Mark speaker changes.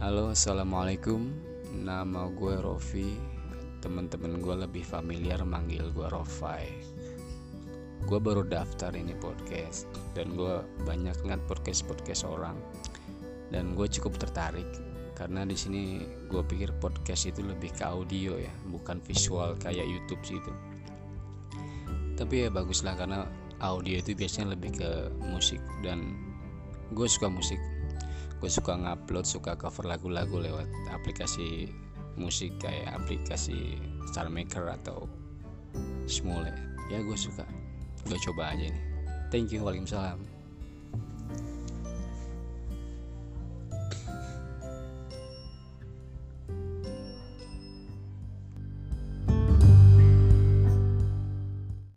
Speaker 1: Halo, assalamualaikum. Nama gue Rofi. Temen-temen gue lebih familiar manggil gue Rofai. Gue baru daftar ini podcast dan gue banyak ngeliat podcast podcast orang dan gue cukup tertarik karena di sini gue pikir podcast itu lebih ke audio ya, bukan visual kayak YouTube sih itu. Tapi ya bagus lah karena audio itu biasanya lebih ke musik dan gue suka musik gue suka ngupload suka cover lagu-lagu lewat aplikasi musik kayak aplikasi Star Maker atau Smule. Ya gue suka. Gue coba aja nih. Thank you waalaikumsalam